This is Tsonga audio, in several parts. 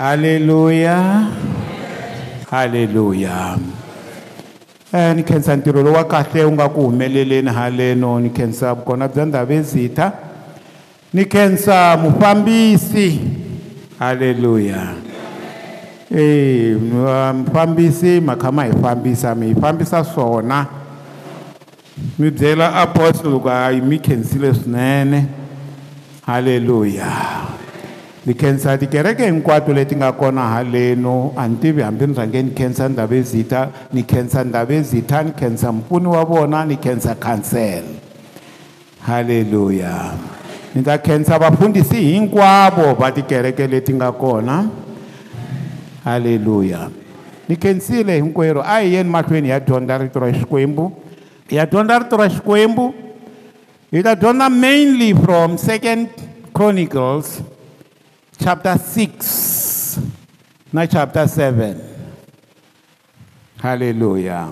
haleluya haleluya eh, ni khensa ntirho lowu wa kahle wu nga ku humeleleni haleno ni khensa vukona bya ndhavezitha ni khensa mufambisi haleluya eh, e mufambisi makha ma hi fambisa mi hi fambisa swona mi byela apostle ku a hi mi khensile swinene haleluya ni khensa tikereke hinkwato leti nga kona haleno a ni tivi hambi ni rhange ni khensa ndhavezitha ni khensa ndhavezitha ni khensa mpfuni wa vona ni khensa khansela haleluya ni ta khensa vafundhisi hinkwavo va tikereke leti nga kona haleluya ni khensile hinkwerhu a hi yeni mahlweni ya dyondza rito ra xikwembu ya dyondza rito ra xikwembu hi ta dyondza mainly from second chronicles chapter 6 na chapter 7 haleluya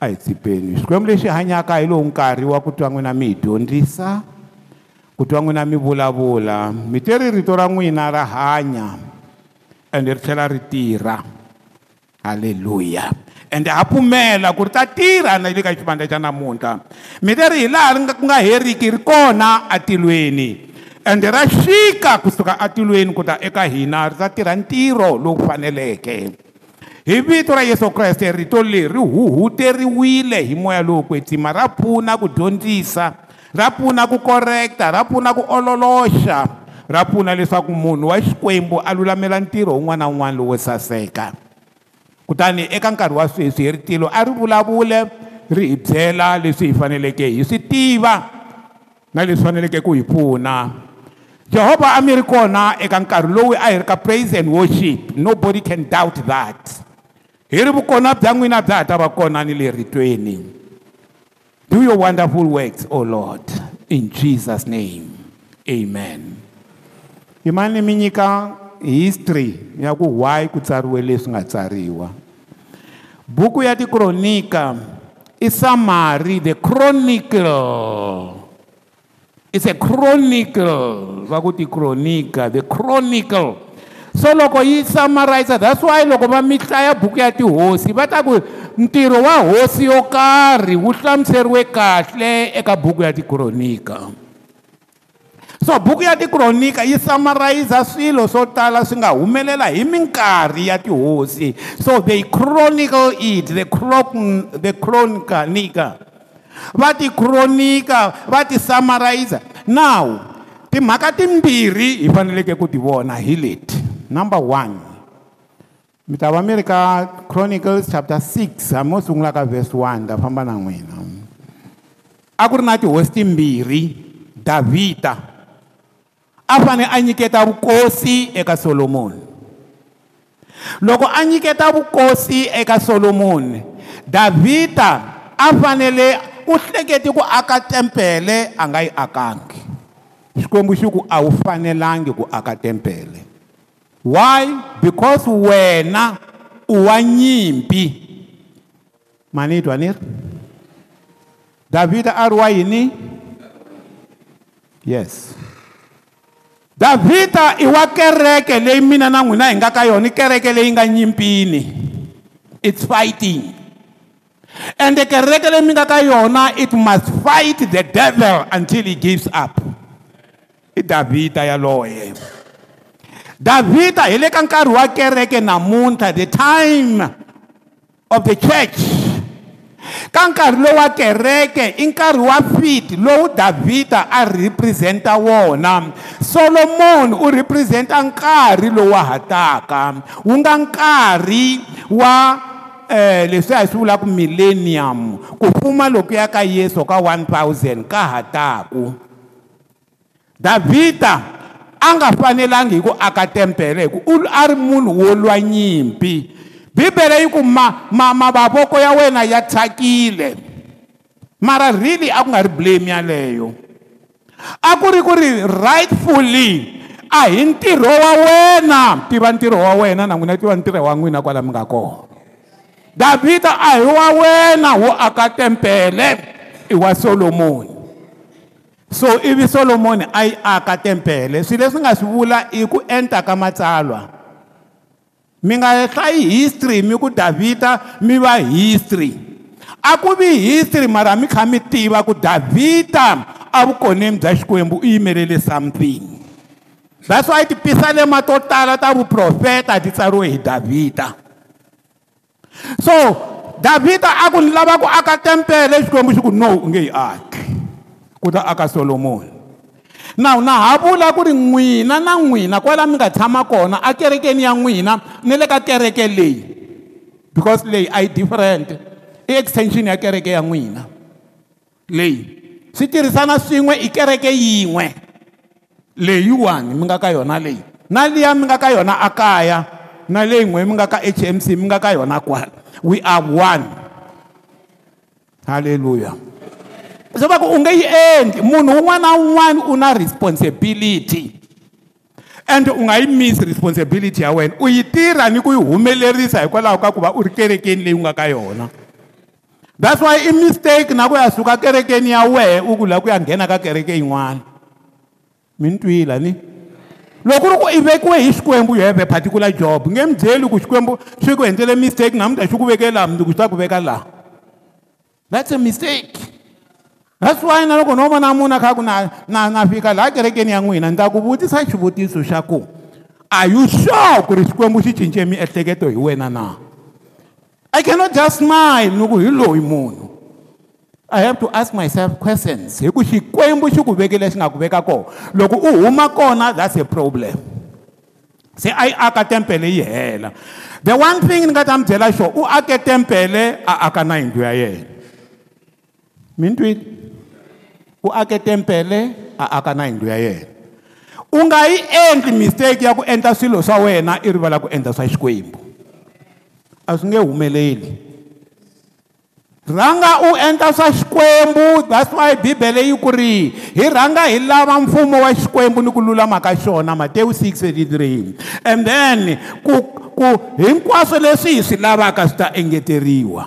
a hi tshipeni xikwembu lexi hanyaka hi lowu nkarhi wa ku twa n'wina mi hi dyondzisa ku twa n'wina mi vulavula mi teri rito ra n'wina ra hanya ende ri tlhela ri tirha haleluya ende ha pfumela ku ri ta tirha na le ka xivandla xa namuntlha mi teri hi laha ri nga heriki ri kona atilweni ende ra xika kusuka atilweni ku ta eka hina ri ta tirha ntirho lowu faneleke hi vito ra yesu kreste rito leri ri huhuteriwile hi moya lowo kwetsima ra pfuna ku dyondzisa ra pfuna ku korekta ra pfuna ku ololoxa ra pfuna leswaku munhu wa xikwembu a lulamela ntirho wun'wana na wun'wana lowo saseka kutani eka nkarhi wa sweswi hi ritilo a ri vulavule ri hi byela leswi hi faneleke hi swi tiva na leswi faneleke ku hi pfuna Jehovah a mi ri kona eka nkarhi lowu a hi ri ka praise and worship nobody can doubt that hi ri vukona bya n'wina bya ha ta va kona ni le ritweni do your wonderful works o oh lord in jesus name amen hi mani ni mi nyika history ya ku why ku tsariwe leswi nga tsariwa buku ya tikronika i samari the chronicle it's a chronicle va ku tikronika the chronicle so loko yi summarize that's why loko va mi hlaya buku ya tihosi va ta ku ntirho wa hosi yo karhi wu hlamuseriwe kahle eka buku ya tikronika so buku ya tikronika yi summarize swilo swo tala swi nga humelela hi minkarhi ya tihosi so they chronicle it the, chron the chronica nika vatikronika vatisamaraiza now timhaka timbirhi hi faneleke ku ti vona hi leti number one mi ta va mi ri ka chronicles chapter 6 hambi mo sungula ka verse 1 ta famba na n'wina a ku ri na tihosi timbirhi davhida a fane a nyiketa vukosi eka solomoni loko a nyiketa vukosi eka solomoni davhida a fanele u hlekete ku aka tempele a nga yi akangi xikwembu xi ku a wu fanelangi ku aka tempele why because wena u wa nyimpi mani yi twa ni ri davhida a ri wa yini yes davhida i wa kereke leyi mina na n'wina hi nga ka yona i kereke leyi nga nyimpini it's fighting ende kereke leyi mi nga ka yona it must fight the devil until he gives up i davhida yaloye davhida hi le ka nkarhi wa kereke namuntlha the time of the church ka nkarhi lowu wa kereke i nkarhi wa fit lowu davhida a represent-a wona solomoni u represent-a nkarhi lowu wa hataka wu nga nkarhi wa um eh, leswiya hi swi vulaka millennium ku fuma lokuya ka yesu ka 1000 ka ha taku davhida a nga fanelangi hi ku aka tempele hi ku u a ri munhu wo lwa nyimpi bibele yi ku ma, ma, mavavoko ya wena ya thyakile mara really a ku nga ri blame yaleyo a ku ri ku ri rightfully a hi ntirho wa wena tiva ntirho wa wena na n'wina tiva ntirho wa n'wina kwala mi nga kona davhida a hi wa wena wo aka tempele i wa solomoni so ivi solomoni a yi aka tempele swilo leswi nga swi vula i ku enta ka matsalwa mi nga hlayi history mi ku davhida mi va history a ku vi history mara mi kha mi tiva ku davhida avukoneni bya xikwembu u yimelele something that's why tipisalema to tala ta vuprofeta ti tsariwe hi davhida so davhida a ku lava ku aka tempele xikwembu xi ku no u nge yi aki ku ta aka solomoni naw na ha vula ku ri n'wina na n'wina kwala mi nga tshama kona akerekeni ya n'wina ni le ka kereke leyi because leyi a yi different i extension ya kereke ya n'wina leyi swi tirhisana swin'we i kereke yin'we leyiwani mi nga ka yona leyi na liya mi nga ka yona a kaya na leyi n'we mi nga ka hmc mi nga ka yona kwala we are one halleluya so va ku u nge yi endli munhu wun'wana na wun'wana u na responsibility and u nga yi missi responsibility ya wena u yi tirha ni ku yi humelerisa hikwalaho ka ku va u ri kerekeni leyi u nga ka yona that's why i mistake na ku ya suka kerekeni ya wehe u ku la ku ya nghena ka kereke yin'wana mi ni twila ni loko ri ku i vekiwe hi xikwembu you have a particular job nge mi byeli ku xikwembu swi ku endlele mistake na muta xi ku veke laha mundzi ku xi ta ku veka laha that's a mistake that's why na loko no vona munu a kha ku na na na fika laha kerekeni ya n'wina ni ta ku vutisa xivutiso xa ku are you sure ku ri xikwembu xi cince miehleketo hi wena na i cannot just smile ni ku hi loyi munhu i have to ask myself questions hi ku xikwembu xi ku veki lexi nga ku veka kona loko u huma kona that's a problem se a yi aka tempele yi hela the one thing ni nga ta mi byela sure u ake tempele a aka na yindlu ya yena mintwile u ake tempele a aka na yindlu ya yena u nga yi endli mistake ya ku endla swilo swa wena i rivala ku endla swa xikwembu a swi nge humeleli rhanga u endla swa xikwembu that's why bibele yi ku ri hi rhanga hi lava mfumo wa xikwembu ni ku lulama ka xona matewu 683 and then ku, ku hinkwaswo leswi hi swi lavaka swi ta engeteriwa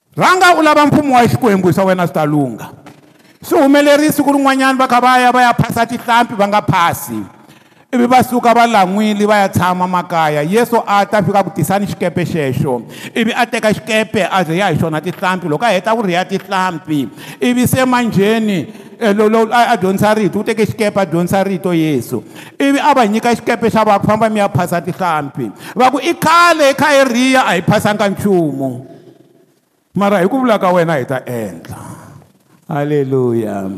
rhanga u lava mpfumo wa Xikwembu swa wena swi ta lungha swi humelerisi ku rin'wanyana va kha va ya va ya phasa tihlampfi va nga phasi ivi va suka va lan'wile va ya tshama makaya yesu a ta fika ku tisani xikepe xexo ivi a teka xikepe a ze ya hi xona tihlampfi loko a heta ku ri ya tihlampfi ivi se manjheni lolo eh, a dyondzisa rito u teke xikepe a dyondzisa rito yesu ivi a va nyika xikepe xa va ku famba mi ya phasa tihlampfi va ku i khale i kha i riya a hi phasanga nchumu mara hi ku vula ka wena hi ta endla halleluya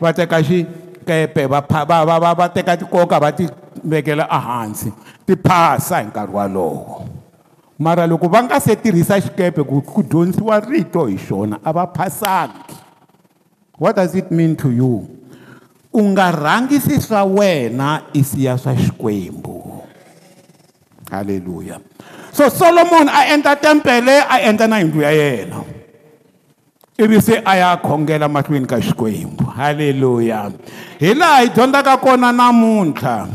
va teka xikepe va va va va va teka tikoka va ti vekela ehansi ti phasa hi nkarhi walowo mara loko va nga se tirhisa xikepe ku dyondziwa rito hi xona a va phasangi what does it mean to you u nga rhangisi swa wena i siya swa xikwembu halleluya so solomon a endla tempele a endla na yindlu ya yena ivi se a ya khongela mahlweni ka xikwembu halleluya hi laha hi dyondzaka kona namuntlha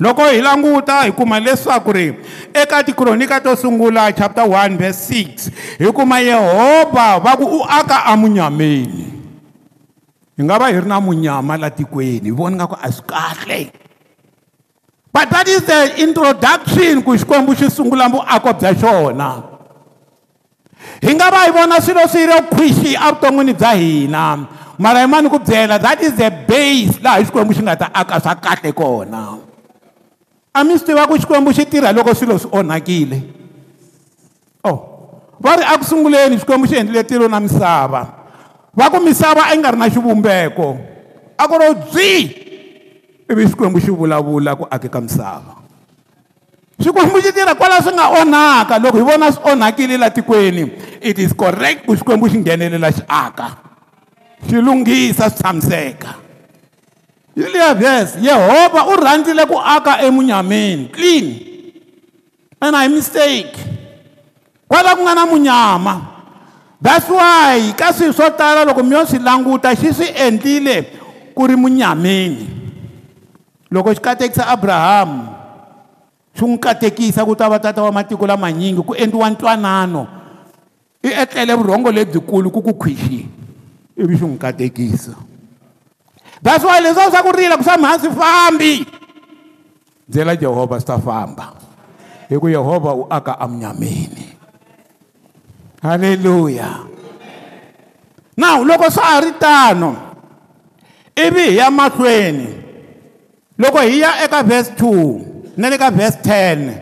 loko hi languta hi kuma leswaku ri eka tikhronika to sungula chapter 1 verse 6 hi kuma yehovha va ku u aka amunyameni hi nga va hi ri na munyama la tikweni hi voni nga ku a swi kahle but that is the introduction ku xikwembu xi sungula vuako bya xona hi nga va hi vona swilo swi ri khwixi evuton'wini bya hina mara yimani ku byela that is the base laha xikwembu xi nga ta aka swa kahle kona a mi swi tiva ku xikwembu xi tirha loko swilo swi onhakile oh va ri eku sunguleni xikwembu xi endlile tilo na misava va ku misava a yi nga ri na xivumbeko a ku ro byi ivi xikwembu xi vulavula ku ake ka misava xikwembu xi tirha kwala swi nga onhaka loko hi vona swi onhakile la tikweni it is correct ku xikwembu xi nghenelela xi aka xi lunghisa swi tshamiseka you live yes yehovha u rhandzile ku aka emunyameni clean and i mistake kwala ku nga na munyama that's why ka swilo swo tala loko mi yo swi languta xi swi endlile ku ri munyameni loko xi katekisa abrahamu xi n'wi katekisa ku ta va tata wa matiko lamanyingi ku endliwa ntwanano i etlele vurhongo lebyikulu ku ku khwixi ivi xi n'wi katekisa that's why leswiya swa ku rila ku famba hansi fambi ndzela jehovha swi ta famba hi ku yehovha u aka amunyamini halleluya now loko swa ha ri tano ivi hi ya mahlweni loko hi ya eka verse 2 na le ka verse 10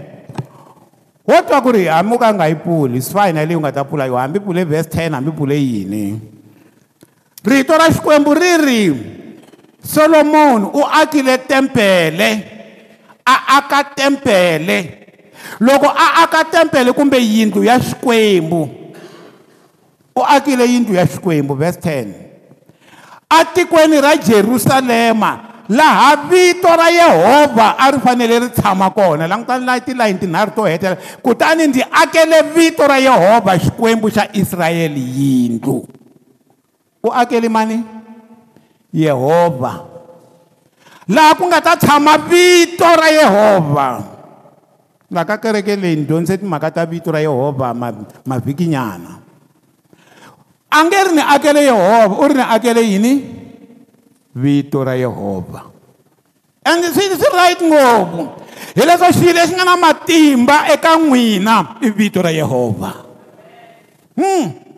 wo twa ku ri hambi u ka nga yi pfuli swi fayina leyi u nga ta pfula yo hambi pfule verse 10 hambi pfule yini rito ra xikwembu ri ri Solomon u akile tempele a aka tempele loko a aka tempele kumbe yindlu ya xikwembu u akile yindlu ya xikwembu verse 10 a tikweni ra Jerusalema laha vito ra Yehovha a ri fanele ri tshama kona langutani na tilayini tinharhu to hetela kutani ndzi akele vito ra Yehovha xikwembu xa Israyele yindlu u akele mani yehovha laha ku nga ta tshama vito ra yehovha laka kereke leyi ni dyondzise timhaka ta vito ra yehovha mavhikinyana a nge ri ni akele yehovha u ri ni akele yini vito ra yehovha and swi right ngopfu hi leswo xilo lexi nga na matimba eka n'wina i vito ra yehovha hmm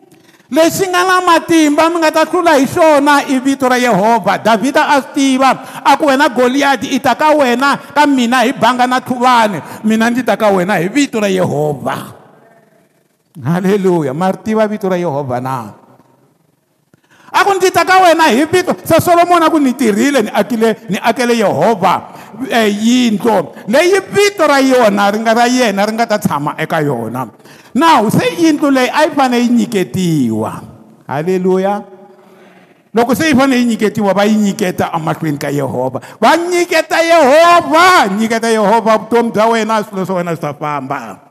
lexi nga na matimba mi nga ta hlula hi xona i vito ra yehovha davhida a swi tiva a ku wena goliyati i ta ka wena ka mina hi banga na tlhuvani mina ndzi ta ka wena hi vito ra yehovha halleluya ma ri tiva vito ra yehovha na a ku ndzi ta ka wena hi vito se solomoni a ku ni tirhile ni akile ni akele yehovha um eh, yindlu leyi vito ra yona ri nga ra yena ri nga ta tshama eka yona now se yindlu leyi a yi fane yi nyiketiwa halleluya loko se yi fane yi nyiketiwa va yi nyiketa emahlweni ka yehovha va nyiketa yehovha nyiketa yehovha vutomi bya wena swilo swa wena swi ta famba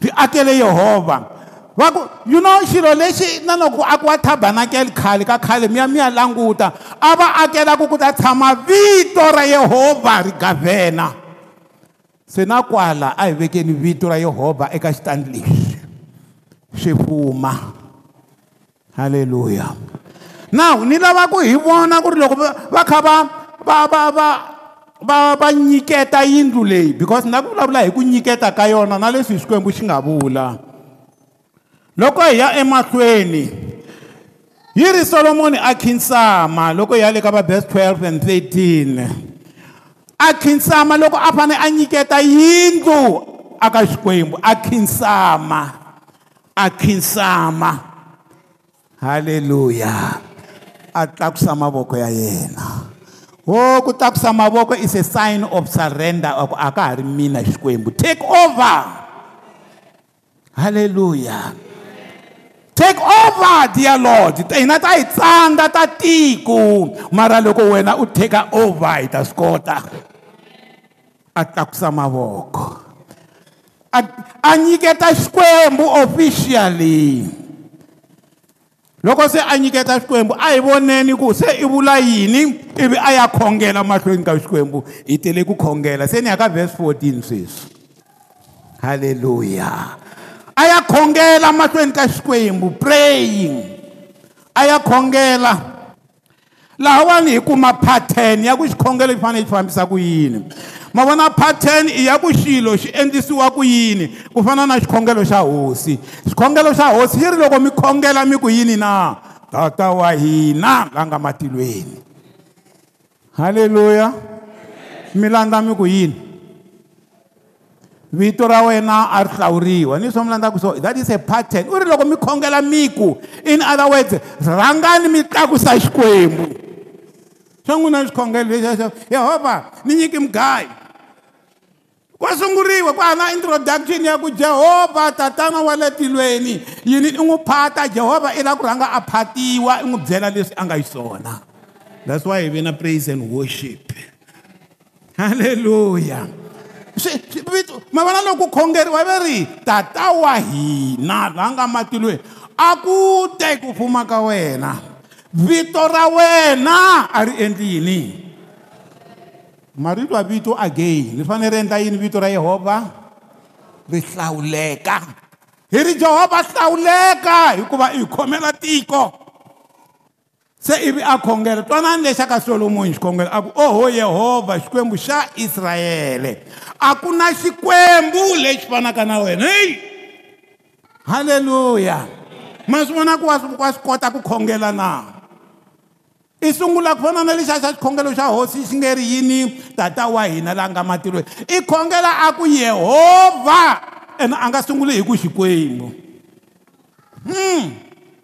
byi akele yehovha va ku you know xirho lexi na loko ku akiwa thabanakele khale ka khale mi ya mi ya languta a va akela ku ku ta tshama vito ra yehovha ri gavhena se na kwala a hi vekeni vito ra yehovha eka xitandi lexi swi fuma halleluya now ni lava ku hi vona ku ri loko va kha va va va va va va nyiketa yindlu leyi because na ku vulavula hi ku nyiketa ka yona na leswi hi swikwembu xi nga vula loko hi ya emahlweni yi ri solomoni a khinsama loko hi ya le ka va verse 12 and 13 a khinsama loko a fane a nyiketa yindlu aka xikwembu a khinsama a khinsama haleluya a tlakusa mavoko ya yena ho ku tlakusa mavoko is a sign of surrender ku a ka ha ri mina xikwembu take over haleluya take over dear lord hina ta hi tsandza ta tiku mara loko wena u take over hi ta swi kota a tlakusa mavoko a a nyiketa xikwembu officially loko se a nyiketa xikwembu a hi voneni ku se i vula yini ivi a ya khongela mahlweni ka xikwembu hi tele ku khongela se ni ya ka vhesi 14 sweswi halleluya a ya khongela mahlweni ka xikwembu praying a ya khongela lahawani hi kuma pattern ya ku xikhongelo xi fanele xi fambisa ku yini ma vona pattern i ya ku xilo xi endlisiwa ku yini ku fana na xikhongelo xa hosi xikhongelo xa hosi xi ri loko mi khongela mi ku yini na tata wa hina la nga matilweni halleluya mi landza mi ku yini vito ra wena a ri hlawuriwa ni swo mi landzaka so that is a pattern u ri loko mi khongela miku in other words rhangani mi tlakusa xikwembu swa n'wina xikhongelo lexiaxa yehovha ni nyiki mugayi ko sunguriwa ku ana introduction ya ku jehovha tatana wa le tilweni yini i n'wi phata jehovha i lava ku rhanga a phatiwa i n'wi byela leswi a nga hi swona that's why hi ve na praise and worship halleluya yeah ma vana loko khongeriwa ve ri tata wa hina laa nga matilweni a ku te ku fuma ka wena vito ra wena a ri endli yini marito ya vito again ri fanele ri endla yini vito ra yehovha ri hlawuleka hi ri jehovha hlawuleka hikuva i khomela tiko se ivi a khongela twanani lexi a ka solomoni xikhongelo a ku oho yehovha xikwembu xa israyele a ku na xikwembu lexi fanaka na wena heyi halleluya ma swi vona ku wa wa swi kota ku khongela na i sungula ku fana na lexiya xa xikhongelo xa hosi xi nge ri yini tata wa hina laha nga matirhweni i khongela a ku yehovha ene a nga sunguli hi ku xikwembu m hmm.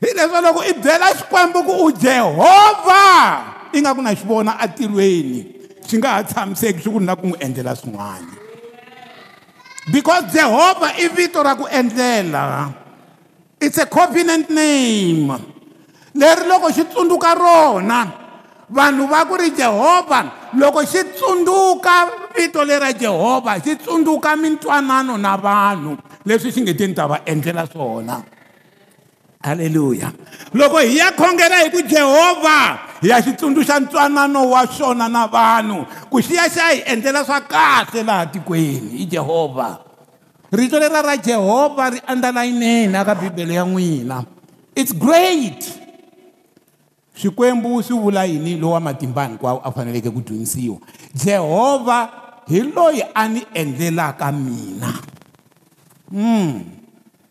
hi leswi loko i byela xikwembu ku u jehovha i nga ku na xi vona atilweni xi nga ha tshamiseki xi ku na ku n'wi endlela swin'wana because jehovha i vito ra ku endlela it's a covenant name leri loko xi tsundzuka rona vanhu va ku ri jehovha loko xi tsundzuka vito lera jehovha xi tsundzuka mintwanano na vanhu leswi xi nge teni ta va endlela swona halleluya loko hi ya khongela hi ku jehovha hi ya xi tsundzuxa ntwanano wa xona na vanhu ku xi ya xi ya hi endlela swa kahle laha tikweni i jehovha rito lera ra jehovha ri andalayineni aka bibele ya n'wina its great swikwembu swi vula yini lowu wa matimba hinkwawo a faneleke ku dyondzisiwa jehovha hi loyi a ni endlelaka mina um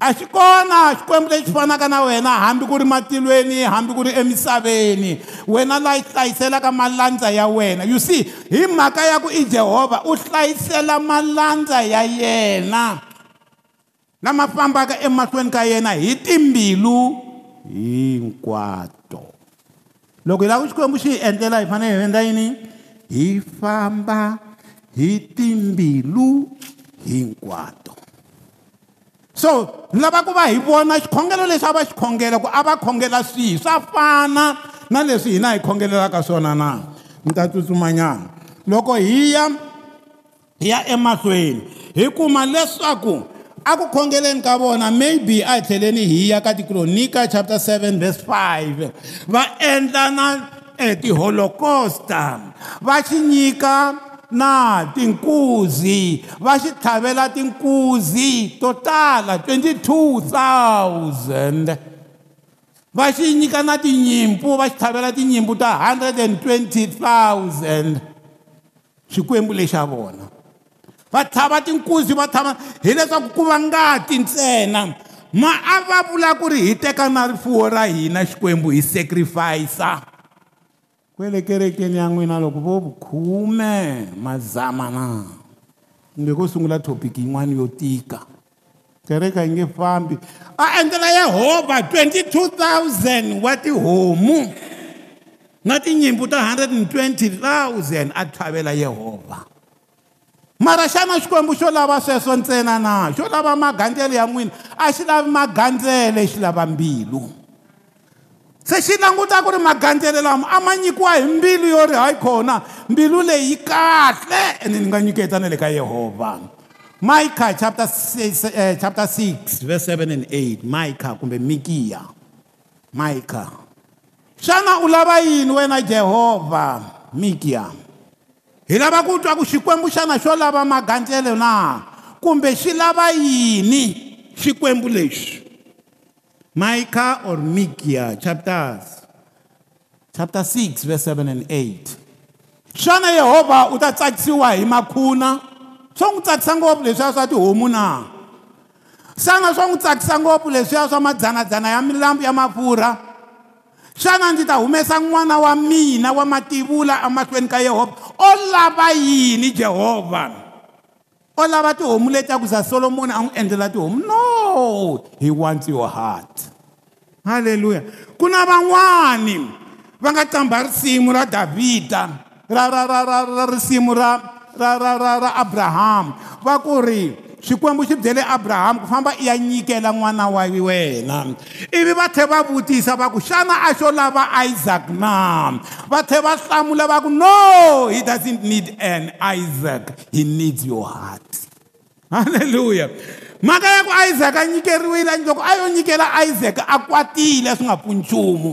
a xi kona xikwembu lexi fanaka na wena hambi ku ri matilweni hambi ku ri emisaveni wena laa hlayiselaka malandza ya wena you see hi mhaka ya ku i jehovha u hlayisela malandza ya yena lama fambaka emahlweni ka yena hi timbilu hinkwato loko hi lava xikwembu xi hi endlela hi fanele hi endla yini hi famba hi timbilu hinkwato so ni lava ku va hi vona xikhongelo lexi a va xikhongela ku a va khongela swihi swa fana na leswi hina hi khongelelaka swona na ni ta tsutsumanyana loko hi ya hi ya emahlweni hi kuma leswaku akukhongeleni ka vona maybe a hi tlheleni hi ya ka tikronika chapter 7 vers 5 va endla na e tiholokosta va xi nyika na tinkuzi va xi tlhavela tinkuzi to tala 22 000 va xi nyika na tinyimpfu va xi tlhavela tinyimpfu ta 120 000 xikwembu lexa vona va tlhava tinkuzi va tlhava hileswaku ku va ngati ntsena ma a va vula ku ri hi teka na rifuwo ra hina xikwembu hi sacrifice kwele kerekeni ya n'wina loko vo vukhume mazama na kumbe ko sungula thopiki yin'wana yo tika kereke yi nge fambi a endlela yehovha 22000 wa tihomu na tinyimpu ta 120 000 a tlhavela yehovha mara xana xikwembu xo lava sweswo ntsena na xo lava magandzelo ya n'wina a xi lavi magandzele e xi lava mbilu se xi languta ku ri magandzelo lama a ma nyikiwa hi mbilu yo ri hayi khona mbilu leyi yi kahle ene ni nga nyiketa na le ka yehovha mica chapter 6, eh, chapter 6 verse 7 and 8 mica kumbe mikiya mica xana u lava yini wena jehovha mikiya hi lava ku twa ku xikwembu xana xo lava magandzelo na kumbe xi lava yini xikwembu lexi mica or migia chapters chapter 6 verse 7 and 8 xana yehovha u ta tsakisiwa hi makhuna swa n'wi tsakisa ngopfu leswiya swa tihomu na xana swa n'wi tsakisa ngopfu leswiya swa madzanadzana ya milambu ya mafurha xana ndzi ta humesa n'wana wa mina wa mativula emahlweni ka yehovha o lava yini jehovha o lava tihomu letiyaku za solomoni a n'wi endlela tihomu no hi wants your heart halleluya ku na van'wani va nga qamba risimu ra davhida ra ra ra ra ra risimu ra ra ra ra ra abrahamu va ku ri xikwembu xi byele abrahamu ku famba i ya nyikela n'wana wa wena ivi va tlhela va vutisa va ku xana a xo lava isaac na va tlhela va hlamula va ku no he doesn't need an isaac he needs your heart halleluya mhaka ya ku isaac a nyikeriwile loko a yo nyikela isaac a kwatile swi nga pfuni nchumu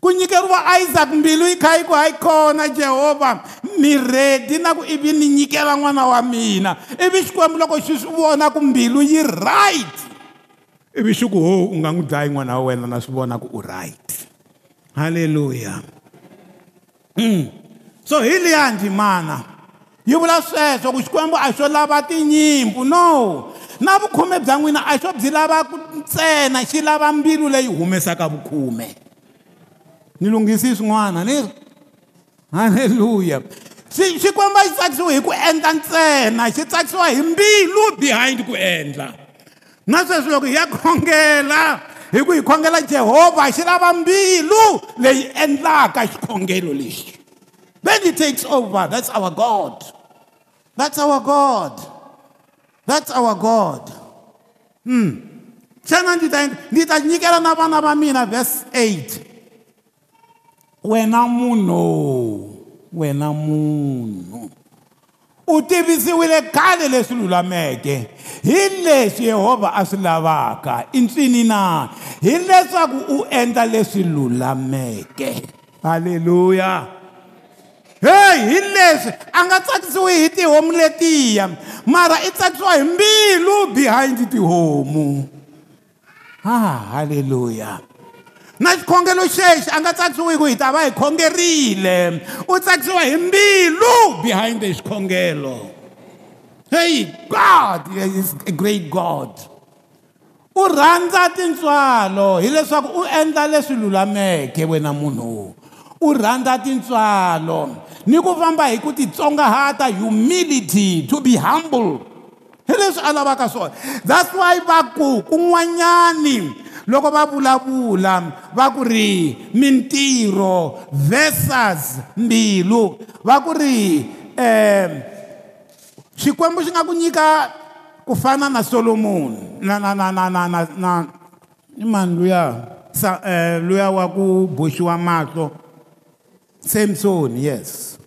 ku nyikeriwa isaac mbilu yi kha yi ku hayi khona jehovha ni ready na ku ivi ni nyikela n'wana wa mina ivi xikwembu loko xi swi vona ku mbilu yi right ivi xi ku ho u nga n'wi dlayi n'wana wa wena na swi vona ku u right halleluya mm. so hi liya ndzimana yi vula sweswo ku xikwembu a xo lava tinyimpfu no na vukhume bya n'wina a xo byi lava ku ntsena xi lava mbilu leyi humesaka vukhume ni lunghisi swin'wana ni halleluya xikwembu a xi tsakisiwa hi ku endla ntsena xi tsakisiwa hi mbilu behind ku endla na sweswi loko hi ya khongela hi ku hi khongela jehovha xi lava mbilu leyi endlaka xikhongelo lexi then it takes over that's our god that's our god that's our god hmm. xana ndzi ta ndzi ta nyikela na vana va mina verse 8 wena munhu wena munhu u tivisiwile khale leswi lulameke hi leswi yehovha a swi lavaka i ncini na hileswaku u endla leswi lulameke halleluya heyi hi leswi a nga tsakisiwi hi tihomu letiya mara i tsakisiwa hi mbilu behind tihomu ha ah, halleluya na xikhongelo xexi a nga tsakisiwi ku hi ta va hi khongerile u tsakisiwa hi mbilu behind the xikhongelo hey god is a great god u rhandza tintswalo hileswaku u endla leswi lulameke wena munhu u rhandza tintswalo ni ku famba hi ku titsongahata humility to be humble hi leswi a lavaka swona that's why va ku kun'wanyani loko va vulavula va ku ri mintirho versus mbilu va ku ri um swikwembu swi nga ku nyika ku fana na solomoni na na na na na na na i mani luya sa um luya wa ku boxiwa mahlo samson yes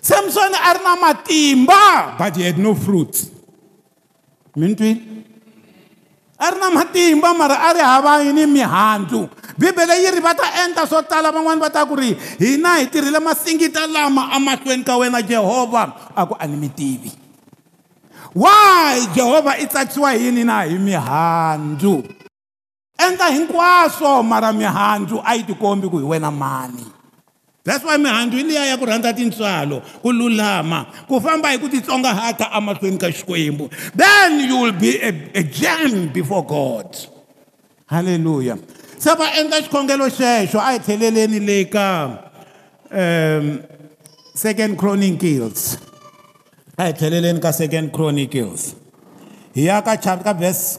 samson a ri na matimba but he had no fruit mintwini ari na matimba mara ari hava yini mihandzu bibele yi ri va ta endla swo tala van'wani va ta ku ri hina hi tirhile masingita lama amahlweni ka wena jehovha a ku a ni mi tivi why jehovha i tsakisiwa hi yini na hi mihandzu endla hinkwaswo mara mihandzu a yi tikombi ku hi wena mani that's why mihandzu yi liya ya ku rhandza tintswalo ku lulama ku famba hi ku titsongahata emahlweni ka xikwembu then you will be a, a gem before god halleluya se va endla xikhongelo xexo a hi tlheleleni le ka um second chronicles a hi tlheleleni ka second chronicles hi ya ka chapter ka verse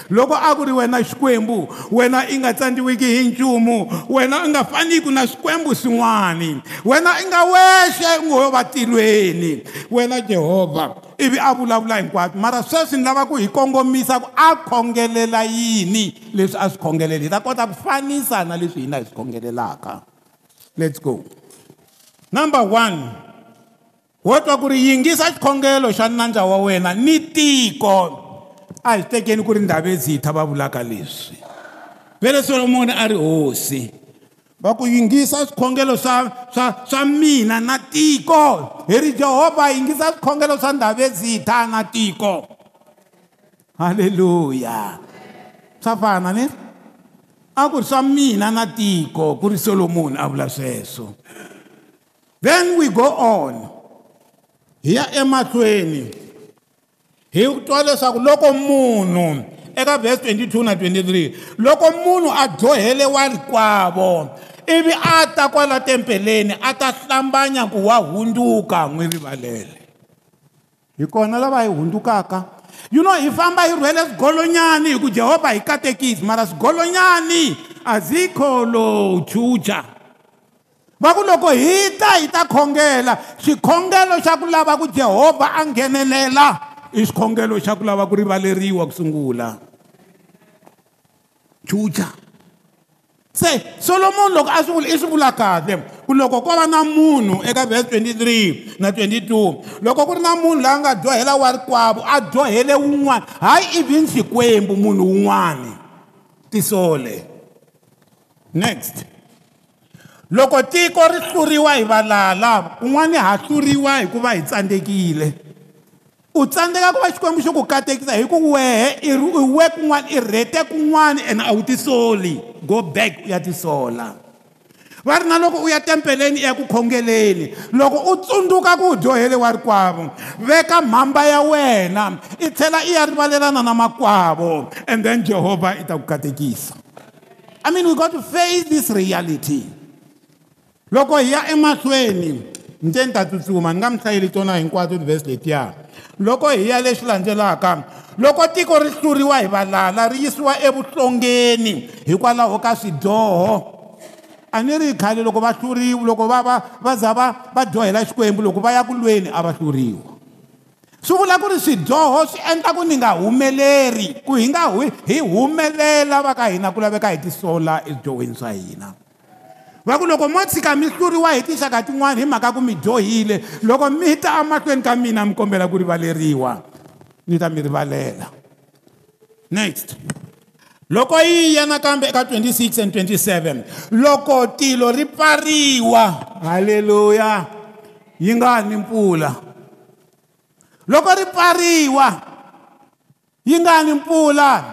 loko a ku ri wena xikwembu wena i nga tsandziwiki hi nchumu wena i nga faniki na swikwembu swin'wani wena i nga wexe ngo vatilweni wena jehovha ivi a vulavula hinkwaswo mara sweswi ni lava ku hi kongomisa ku a khongelela yini leswi a swi khongelela hi ta kota ku fanisa na leswi hina hi swi khongelelaka let's go number one wo twa ku ri yingisa xikhongelo xa nandza wa wena ni tiko a hi swi tekeni ku ri ndhavezitha va vulaka leswi ve le solomoni a ri hosi va ku yingisa swikhongelo swa swa swa mina na tiko hi ri jehovha yingisa swikhongelo swa ndhavezitha na tiko halleluya swa fana ni a ku ri swa mina na tiko ku ri solomoni a vula sweswo then we go on hi ya emahlweni hi twa leswaku loko munhu eka verse 22 na 23 loko munhu a dyoheliwa rikwavo ivi a ta kwala tempeleni a ta hlambanya ku wa hundzuka n'wi rivalele hi kona lava hi hundzukaka you know hi famba hi rhwele swigolonyani hi ku jehovha hi katekisi mara swigolonyani azikho lo chucha va ku loko hi ta hi ta khongela xikhongelo xa ku lava ku jehovha a nghenelela i xikhongelo xa ku lava ku rivaleriwa ku sungula chucha se solomon loko a sungula i sungula kahle ku loko ko va na munhu eka vhesi 23 na 22 loko ku ri na munhu loyi a nga dyohela wa rikwavo a dyohele wun'wana hayi even xikwembu munhu wun'wana tisole next loko tiko ri hluriwa hi valala kun'wani ha hluriwa hikuva hi tsandzekile u tsandzeka ku va xikwembu xo ku katekisa hi ku wehe i we kun'wana i rhete kun'wana and a wu tisoli go back u ya tisola va ri na loko u ya tempeleni i ya ku khongeleni loko u tsundzuka ku u dyohele wa rikwavo veka mhamba ya wena i tlhela i ya rivalelana na makwavo and then jehovha i ta ku katekisa i mean we got to face this reality loko hi ya emahlweni ndzeni ta tsutsuma ni nga mi hlayeli tona hinkwato tivhesi letiya loko hi ya lexi landzelaka loko tiko ri hluriwa hi valala ri yisiwa evuhlongeni hikwalaho ka swidyoho a ni ri khale loko va hluriwa loko va va va za va va dyohela xikwembu loko va ya ku lweni a va hluriwa swi vula ku ri swidyoho swi endla ku ni nga humeleri ku hi nga hi humelela va ka hina ku laveka hi tisola eswidyohweni swa hina va ku loko mo tshika mi hluriwa hi tinxaka tin'wana hi mhaka ku mi dyohile loko mi ta emahlweni ka mina mi kombela ku rivaleriwa ni ta mi rivalela next loko yi ya nakambe eka 26 and 27 loko tilo ri pfariwa haleluya yi nga ni mpfula loko ri pfariwa yi nga ni mpfula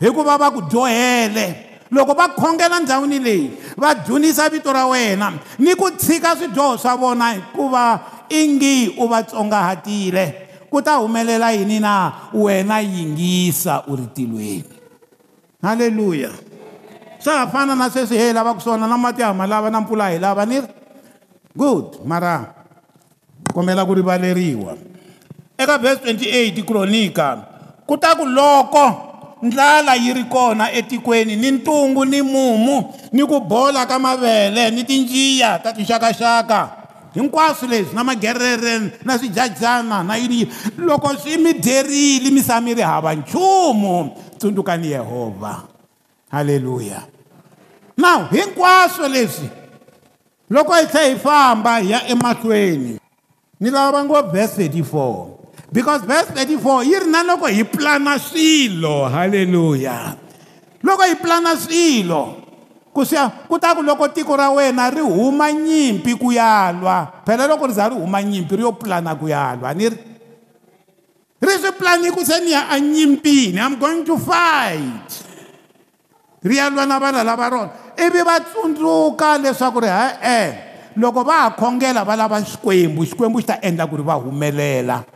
hikuva va ku dyohele loko va khongela ndhawini leyi va dyunisa vito ra wena ni ku tshika swidyoho swa vona hikuva ingi u va tsongahatile ku ta humelela yini na wena yingisa u ri tilweni halleluya swa ha fana na sweswi hi lavaku swona na mati hama lava na mpfula hi lava ni good mara kombela ku rivaleriwa eka vhesi 28 kronika ku ta ku loko ndlala yi ri kona etikweni ni ntungu ni mumu ni ku bola ka mavele ni tinjiya ta tixakaxaka hinkwaswo leswi na magerere na swijajana na yiniyi loko swi mi derile mi sami ri hava nchumu tsundzukani yehovha halleluya naw hinkwaswo leswi loko hi tlhe hi famba hi ya emahlweni ni lava va ngo vhese 34 because verse 34 yi ri na loko hi pulana swilo halleluya loko hi pulana swilo kusiya ku ta ku loko tiko ra wena ri huma nyimpi ku ya lwa phela loko ri za ri huma nyimpi ri yo pulana ku ya lwa ni ri ri swi pulani ku se ni ya enyimpini am going to fight ri ya lwa na vana lava rona ivi va tsundzuka leswaku ri hae loko va ha khongela va lava xikwembu xikwembu xi ta endla ku ri va humelela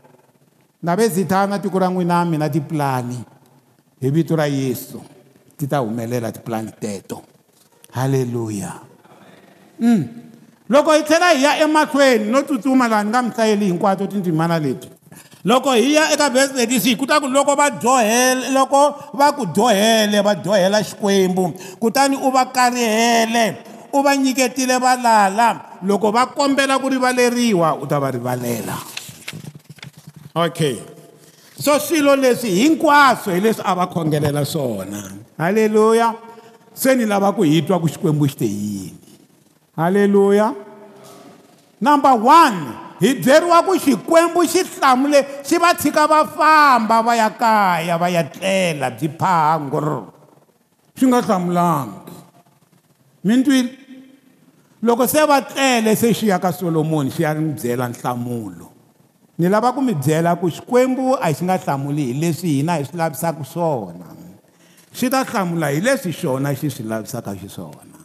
navezithana tiko ra n'wina mina tipulani hi vito ra yesu ti ta humelela tipulani teto halleluya mm. loko hi tlhela hi ya emahlweni no tsutsuma laha ni nga mi hlayeli hinkwato tindzimana leti loko hi ya eka vhesi lekisi hi kutaku loko va dyohele loko va ku dyohele va dyohela xikwembu kutani u va karihele u va nyiketile valala loko va kombela ku rivaleriwa u ta va rivalela Okay. So swilo leswi hinkwaswo hi leswi a va khongelela swona. Haleluya. Se ni lava ku hi twa ku Xikwembu xi te yini. Haleluya. Number 1 hi byeriwa ku xikwembu xi hlamule xi va tshika va famba va ya kaya va ya tlela byi phangor swi nga hlamulangi mi twile loko se va tlele se xi ya ka solomoni xi ya n'wi byela nhlamulo ni lava ku mi byela ku xikwembu a xi nga hlamuli hi leswi hina hi swi lavisaka swona xi ta hlamula hi leswi xona xi swi lavisaka xiswona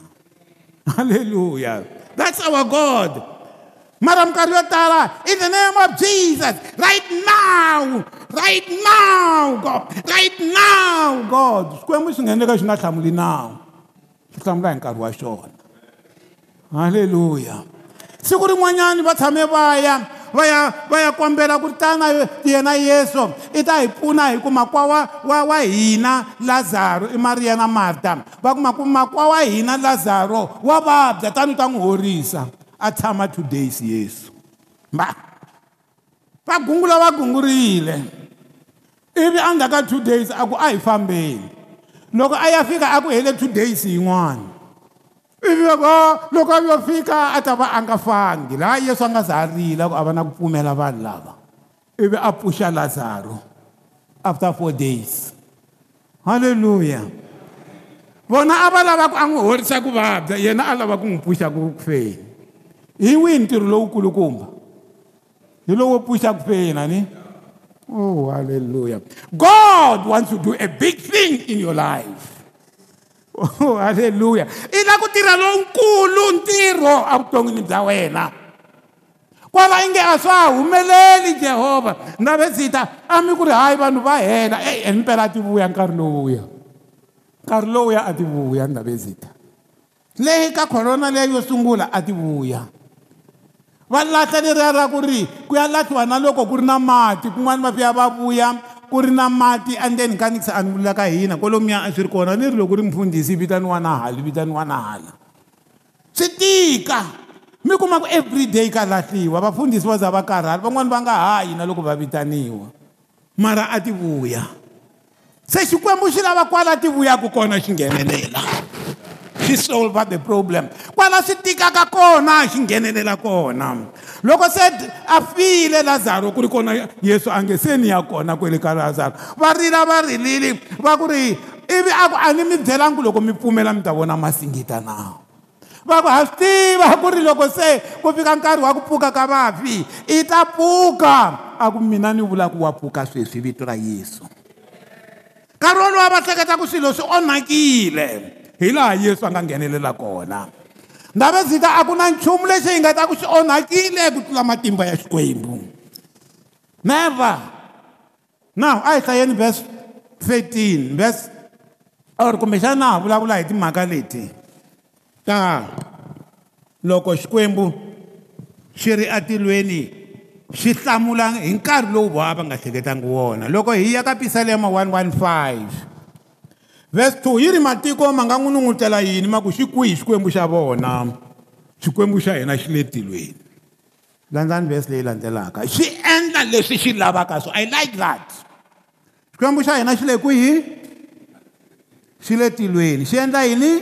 halleluya that's our god mara minkarhi yo tala in the name of jesus right now right now god right now god xikwembu xi ngheneka xi nga hlamuli nawu xi hlamula hi nkarhi wa xona halleluya siku rin'wanyana va tshame va ya va ya va ya kombela ku tana yena yesu i ta hi pfuna hi ku makwa wa wa wa hina lazaro i mariya na marta va kuma ku makwa wa hina lazaro wa vabya tani ta n'wi horisa a tshama two days yesu ma va gungula va gungurile ivi a ndzhaka two days a ku a hi fambeni loko a ya fika a ku hele two days yin'wana ivi loko loko a yo fika a ta va a nga fangi laha yesu a nga za rila ku a va na ku pfumela vanhu lava ivi a pfuxa lazaro after four days halleluya vona a va lava ku a n'wi horisa ku vabya yena a lava ku n'wi pfuxa ku feni hi wihi ntirho lowu kulukumba hi lowo pfuxa ku feni ani oh halleluya god wants to do a big thing in your life oh, halleluya i lava ku tirha lowunkulu ntirho evuton'wini bya wena kwala i nge a swa ha humeleli jehovha navezita a mi ku ri hayi vanhu va hela ee himpela e, a tivuya nkarhi lowuya nkarhi lowuya a tivuya navezita leyi ka khorona leyi yo sungula a tivuya va lahla leriya ra ku ri ku ya lahliwa na loko ku ri na mati kun'wana va fiya va vuya ku ri na mati endeni ka ni se a ni vulela ka hina kwalomuya a swi ri kona ni ri loko ri mfundhisi vitaniwa na hala vitaniwa na hala swi tika mi kuma ku everyday ka lahliwa vafundhisi va za va karhala van'wani va nga hayi na loko va vitaniwa mara a ti vuya se xikwembu xi lava kwala ti vuyaka kona xi nghenelela xi solva the problem kwala swi tikaka kona xi nghenelela kona loko se a file lazaro ku ri kona yesu a nge se ni ya kona kwele ka lazaro va rila va rilile va ku ri ivi a ku a ni mi byelangi loko mi pfumela mi ta vona masingita na va ku ha swi tiva ku ri loko se ku fika nkarhi wa ku pfuka ka vafi i ta pfuka a ku mina ni vulaka wa pfuka sweswi vito ra yesu nkarhi wolowa va hleketa ku swilo swi onhakile hi laha yesu a nga nghenelela kona ndhavezita a ku na nchumu lexi hi nga ta ku xi onhakile ku tlula matimba ya xikwembu never now a hi hlayeni verse 13 verse or kumbexana ha vulavula hi timhaka leti ta loko xikwembu xi ri atilweni xi hlamula hi nkarhi lowu voa va nga hleketangi wona loko hi ya ka pisalema 115 vhesi 2 yi ri matiko ma nga n'wi nungutela yini ma ku xi kwihi xikwembu xa vona xikwembu xa hina xi le tilweni landzani vhesi leyi landzelaka xi endla leswi xi lavaka so i like that xikwembu xa hina xi le kwihi xi le tilweni xi endla yini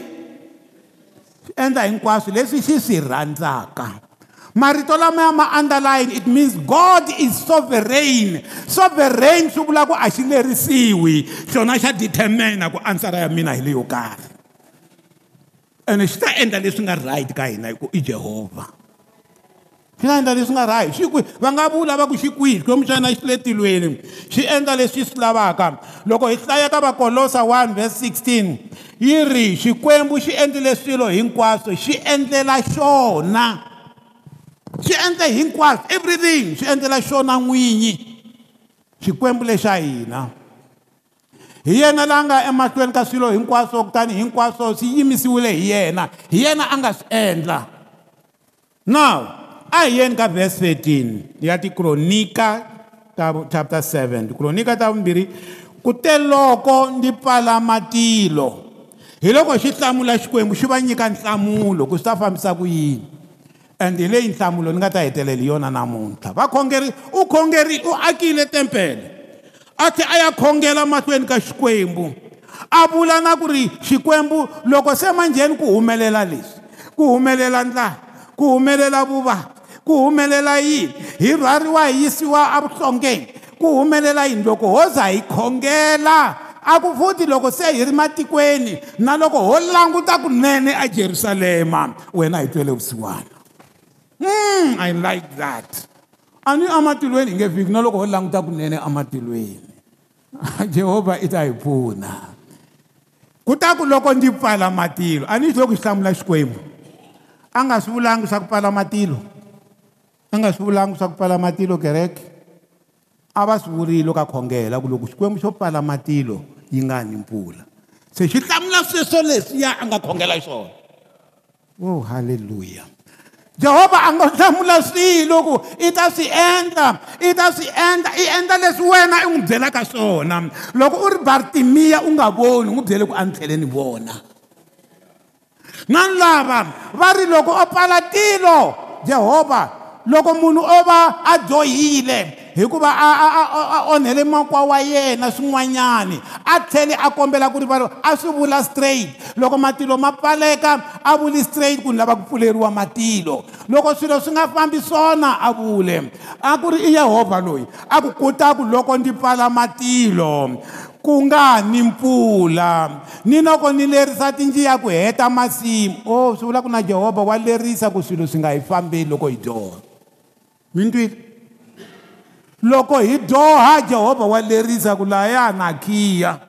xi endla hinkwaswo leswi xi swi rhandzaka marito lama ya ma underline it means god is sovereign sovereign swi vula ku a xi lerisiwi xona xa determina ku ansara ya mina hi leyo karhi ene xi ta endla leswi nga right ka hina hikuva i jehovha xi ta endla leswi nga right xi kwihi va nga vula va ku xi kwihi xikwembu xa yena xi le tilweni xi endla leswi swi lavaka loko hi hlaya ka vakolosa 1 vese 16 yi ri xikwembu xi endlile swilo hinkwaswo xi endlela xona swi endle hinkwaswo everything swi endlela xona n'winyi xikwembu lexa hina hi yena laa nga emahlweni ka swilo hinkwaswo kutani hinkwaswo swi yimisiwile hi yena hi yena a nga swi endla now a hi yeni ka verse 13 ya tikronika ta chapter 7 tikronika ta vumbirhi ku te loko ndzi pfala matilo hi loko xi hlamula xikwembu xi va nyika nhlamulo ku swi ta fambisa ku yini ende leyi nhlamulo ni nga ta heteleli yona namuntlha vakhongeri u khongeri u akile tempele a tlhe a ya khongela mahlweni ka xikwembu a vula na ku ri xikwembu loko se manjheni ku humelela leswi ku humelela ndlala ku humelela vuva ku humelela yini hi rhwariwa hi yisiwa avuhlongeni ku humelela yini loko ho za hi khongela a ku futhi loko se hi ri matikweni na loko ho languta kunene ajerusalema wena hi twele vusiwana Mm, I like that. Ani amatulweni ngevhiki na loko ho languta kunene amatulweni. Jehovha i ta hi pfuna. Kutaku loko ndzi pfala matilo, a ni swi loko hlamula xikwembu. A nga swi vulangi swa ku pfala matilo. A nga swi vulangi swa ku pfala matilo kereke. A va swi vurile ka khongela ku loko xikwembu xo pfala matilo yi nga ni mpfula. Se xi hlamula sweswo leswiya a nga khongela xona. Oh hallelujah. jehovha a ngo hlamula swilo ku i ta swi endla i ta swi endla i endla leswi wena i n'wi byelaka swona loko u ri bartimiya u nga voni n'wi byele ku a ni tlheleni vona na lava va ri loko o pfala tilo jehovha loko munhu o va a dyohile hikuva a a a a onhele makwa wa yena swin'wanyani a tlhele a kombela ku rivaliwa a swi vula straight loko matilo ma pfaleka a vuli straight ku ni lava ku pfuleriwa matilo loko swilo swi nga fambi swona a vule a ku ri i yehovha loyi a ku kutaku loko ndzi pfala matilo ku nga ni mpfula ni loko ni lerisa tinjiya ku heta masimu o oh, swi vula ku na jehovha wa lerisa ku swilo swi nga hi fambeli loko hi dyona mi ntwile loko hi dyoha jehovha wa lerisa ku laya na khiya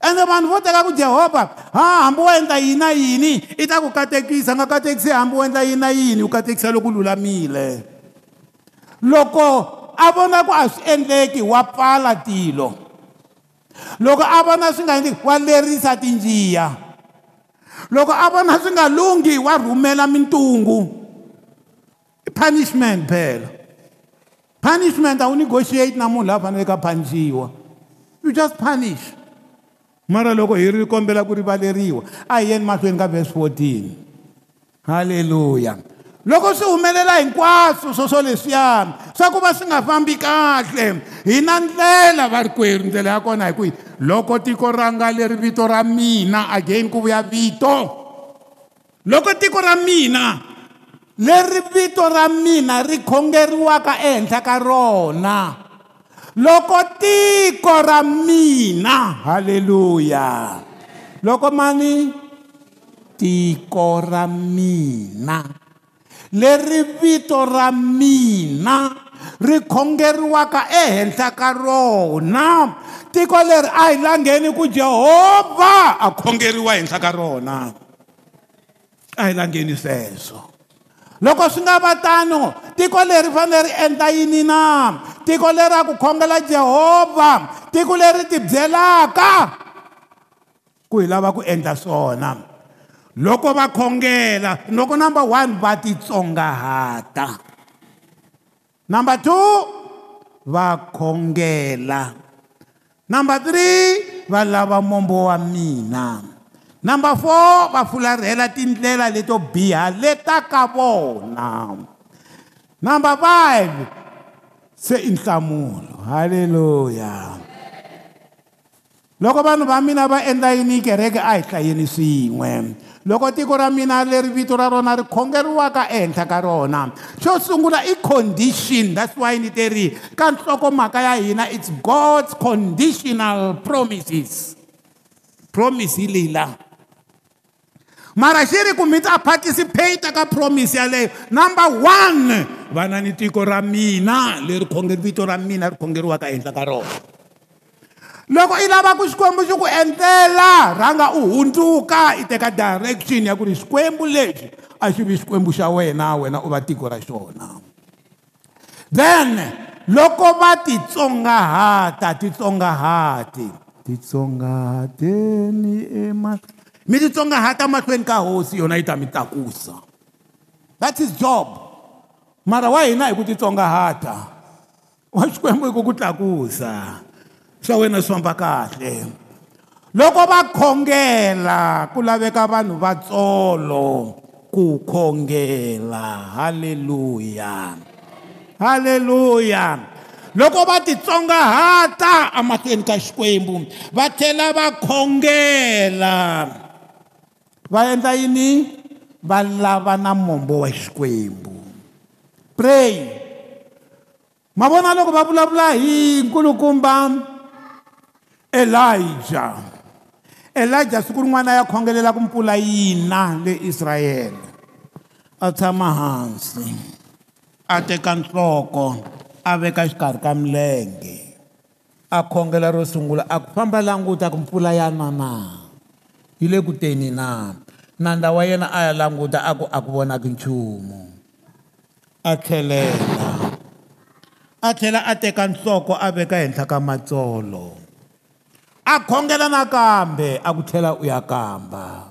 ende vanhu vo teka ku jehovha ha hambi wo endla yini na yini i ta ku katekisa nga katekisi hambi wo endla yini na yini u katekisa loko lulamile loko a vona ku a swi endleki wa pfala tilo loko a vona swi nga endleki wa lerisa tinjiya loko a vona swi nga lunghi wa rhumela mintungu i punishment phela punishment awunegotiate na munhu loyi a faneleke a phanixiwa you just punish mara loko hi ri kombela ku rivaleriwa a hi yeni mahlweni ka vhesi 14 halleluya loko swi humelela hinkwaswo swo swo leswiyani swa ku va swi nga fambi kahle hi na ndlela va ri kweru ndlela ya kona hi kwihi loko tiko ra nga leri vito ra mina again ku vuya vito loko tiko ra mina leri vito ra mina ri khongeriwaka ehenhla ka rona loko tiko ra mina haleluya loko mani tiko ra mina leri vito ra mina ri khongeriwaka ehenhla ka rona tiko leri a hi langheni ku jehovha a khongeriwa henhla ka rona a hi langheni sweswo loko swi nga va tano tiko leri fanele ri endla yini na tiko leri a ku khongela jehovha tiko leri tibyelaka ku hi lava ku endla swona loko va khongela loko number one va titsongahata number two va khongela number three va lava mombo wa mina number four va fularhela tindlela leto biha leta ka vona number five se i nhlamulo halleluya loko vanhu va mina va endla yini kereke a hi hlayeni swin'we loko tiko ra mina leri vito ra rona ri khongeriwaka ehenhla ka rona xo sungula i condition that's why ni te ri ka nhlokomhaka ya hina it's god's conditional promises promise hi leyi laha mara xi ri ku mi ta participate ka promise yaleyo number one vana ni tiko ra mina leri khongeri vito ra mina ri khongeriwaka ehenhla ka rona loko i lava ku xikwembu xi ku endlela rhanga u hundzuka i teka direction ya ku ri xikwembu lexi a xi vi xikwembu xa wena wena u va tiko ra xona then loko va titsongahata titsongahati titsongahateni ema mi titsongahata mahlweni ka hosi yona yi ta mi takusa that's his job mara wa hina hi ku titsongahata wa xikwembu hi ku ku tlakusa swa wena swi famba kahle loko va khongela ku laveka vanhu va tsolo ku khongela haleluya haleluya loko va titsongahata emahlweni ka xikwembu va tlhela va khongela va endla yini va lava na mombo wa xikwembu pray ma vona loko va vulavula hi nkulukumba elija elija siku rin'wana ya khongelela ku mpfula yina le israyele a tshama hansi a teka nhloko a veka xikarhi ka milenge a khongela ro sungula a ku famba languta ku mpfula ya na na yi le ku teni na nandla wa yena a ya languta a ku a ku vonaki nchumu a tlhelela a tlhela a teka nhloko a veka henhla ka matsolo a khongela nakambe a ku tlhela u ya kamba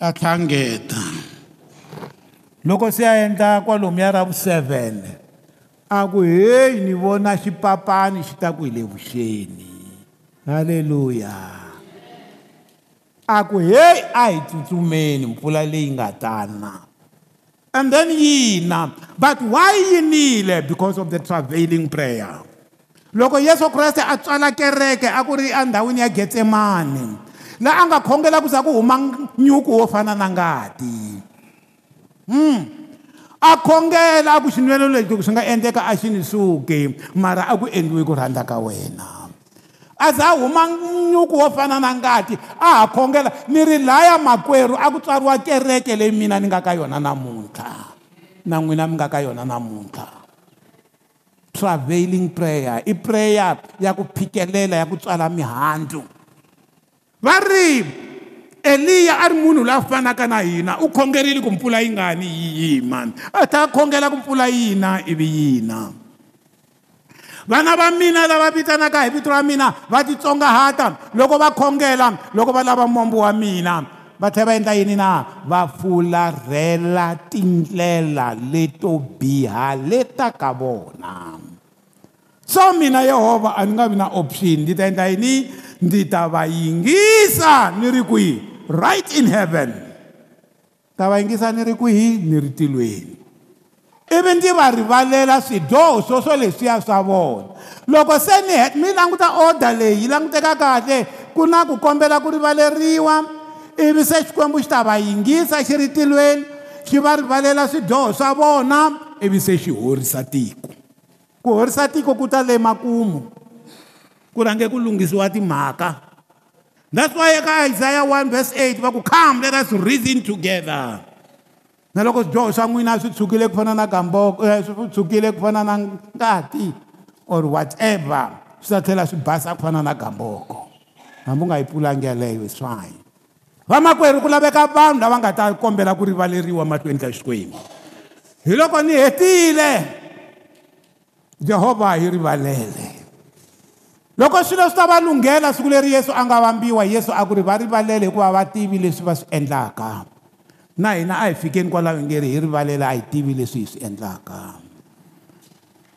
a tlhangeta loko si ya endla kwalomuya ra vu 7 a ku heyi ni vona xipapani xi ta ku hi le vuxeni halleluya a ku heyi a hi tsutsumeni mpfula leyi nga tana and then yina but why yinile because of the travailing prayer loko yesu kreste a tswala kereke a ku ri endhawini ya getsemane laa a nga khongela ku za ku huma nyuku wo fana na ngati um a khongela a ku xinwelo lexi swi nga endleka a xi ni suki mara a ku endliwi ku rhandza ka wena aza huma nyuku wo fana na ngati a ah, ha khongela ni ri laya makwerhu a ku tswariwa kereke leyi mina ni nga ka yona namuntlha na n'wina mi nga ka yona namuntlha travailing prayer i prayer ya ku phikelela ya ku tswala mihandzu va ri eliya a ri munhu loyi a fanaka na hina u khongerile ku mpfula yi ngani yi yima a ta khongela ku mpfula yina ivi yina vana va mina lava vitanaka hi vito ra mina va titsongahata loko va khongela loko va lava mombo wa mina va tlhela va endla yini na va fularhela tindlela leto biha le ta ka vona so mina yehovha a ni nga vi na option ni ta endla yini ndzi ta va yingisa ni ri kwihi right in heaven ta va yingisa ni ri kwihi ni ri tilweni ivi ndzi va rivalela swidyoho swo swo leswiya swa vona loko se ni mi languta order leyi yi languteka kahle ku na ku kombela ku rivaleriwa ivi se xikwembu xi ta va yingisa xi ri tilweni xi va rivalela swidyoho swa vona ivi se xi horisa tiko ku horisa tiko ku ta le makumu ku rhange ku lunghisiwa timhaka that's why eka isaiah 1 verse 8 va ku come let us reason together na loko swidyoho swa n'wina swi tshukile ku fana na gamboko eh, swi tshukile ku fana na ngati or whatever swi ta tlhela swi basa ku fana na gamboko hambi u nga yi pfulangi yeleyo swine vamakwerhu ku laveka vanhu lava nga ta kombela ku rivaleriwa mahlweni ka xikwembu hi loko ni hetile jehovha hi rivalele loko swilo swi ta va lunghela siku leri yesu a nga vambiwa yesu a ku ri va rivalele hikuva va tivi leswi va swi endlaka na hina a hi fikeni kwalaho nge ri hi rivalela a hi tivi leswi hi swi endlaka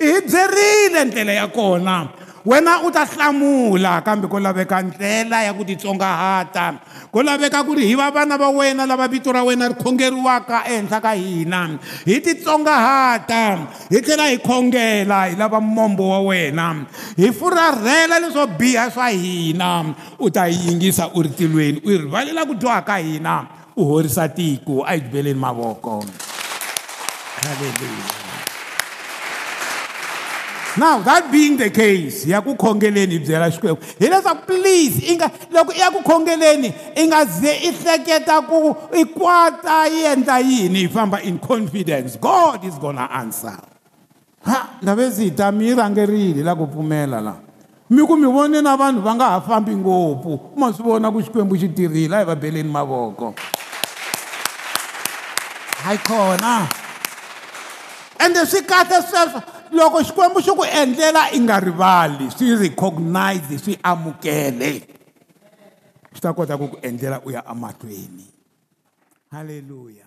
ihidzerile ndlela ya kona wena u ta hlamula kambe ko laveka ndlela ya ku titsongahata ku laveka ku ri hi va vana va wena lava vito ra wena ri khongeriwaka ehenhla ka hina hi titsongahata hi tlhela hi khongela hi lava mombo wa wena hi furharhela leswo biha swa hina u ta yingisa u ri tilweni u yi rivalela ku dyoha ka hina u horisa tiko a hi jubeleni mavoko haleluya now that being the case ya ku khongeleni hi byela xikwembu hileswaku please i nga loko i ya ku khongeleni i nga ze i hleketa ku i kwata yi endla yini hi famba in confidence god is gonna answer ha ndhavezi hi ta mi yi rhangerile la ku pfumela laha mi ku mi vone na vanhu va nga ha fambi ngopfu ma swi vona ku xikwembu xi tirhile a hi va beleni mavoko hayi kona ende swi kahle sweswo loko xikwembu xi ku endlela i nga rivali swi recognize swi amukele swi ta kota ku ku endlela u ya emahlweni halleluya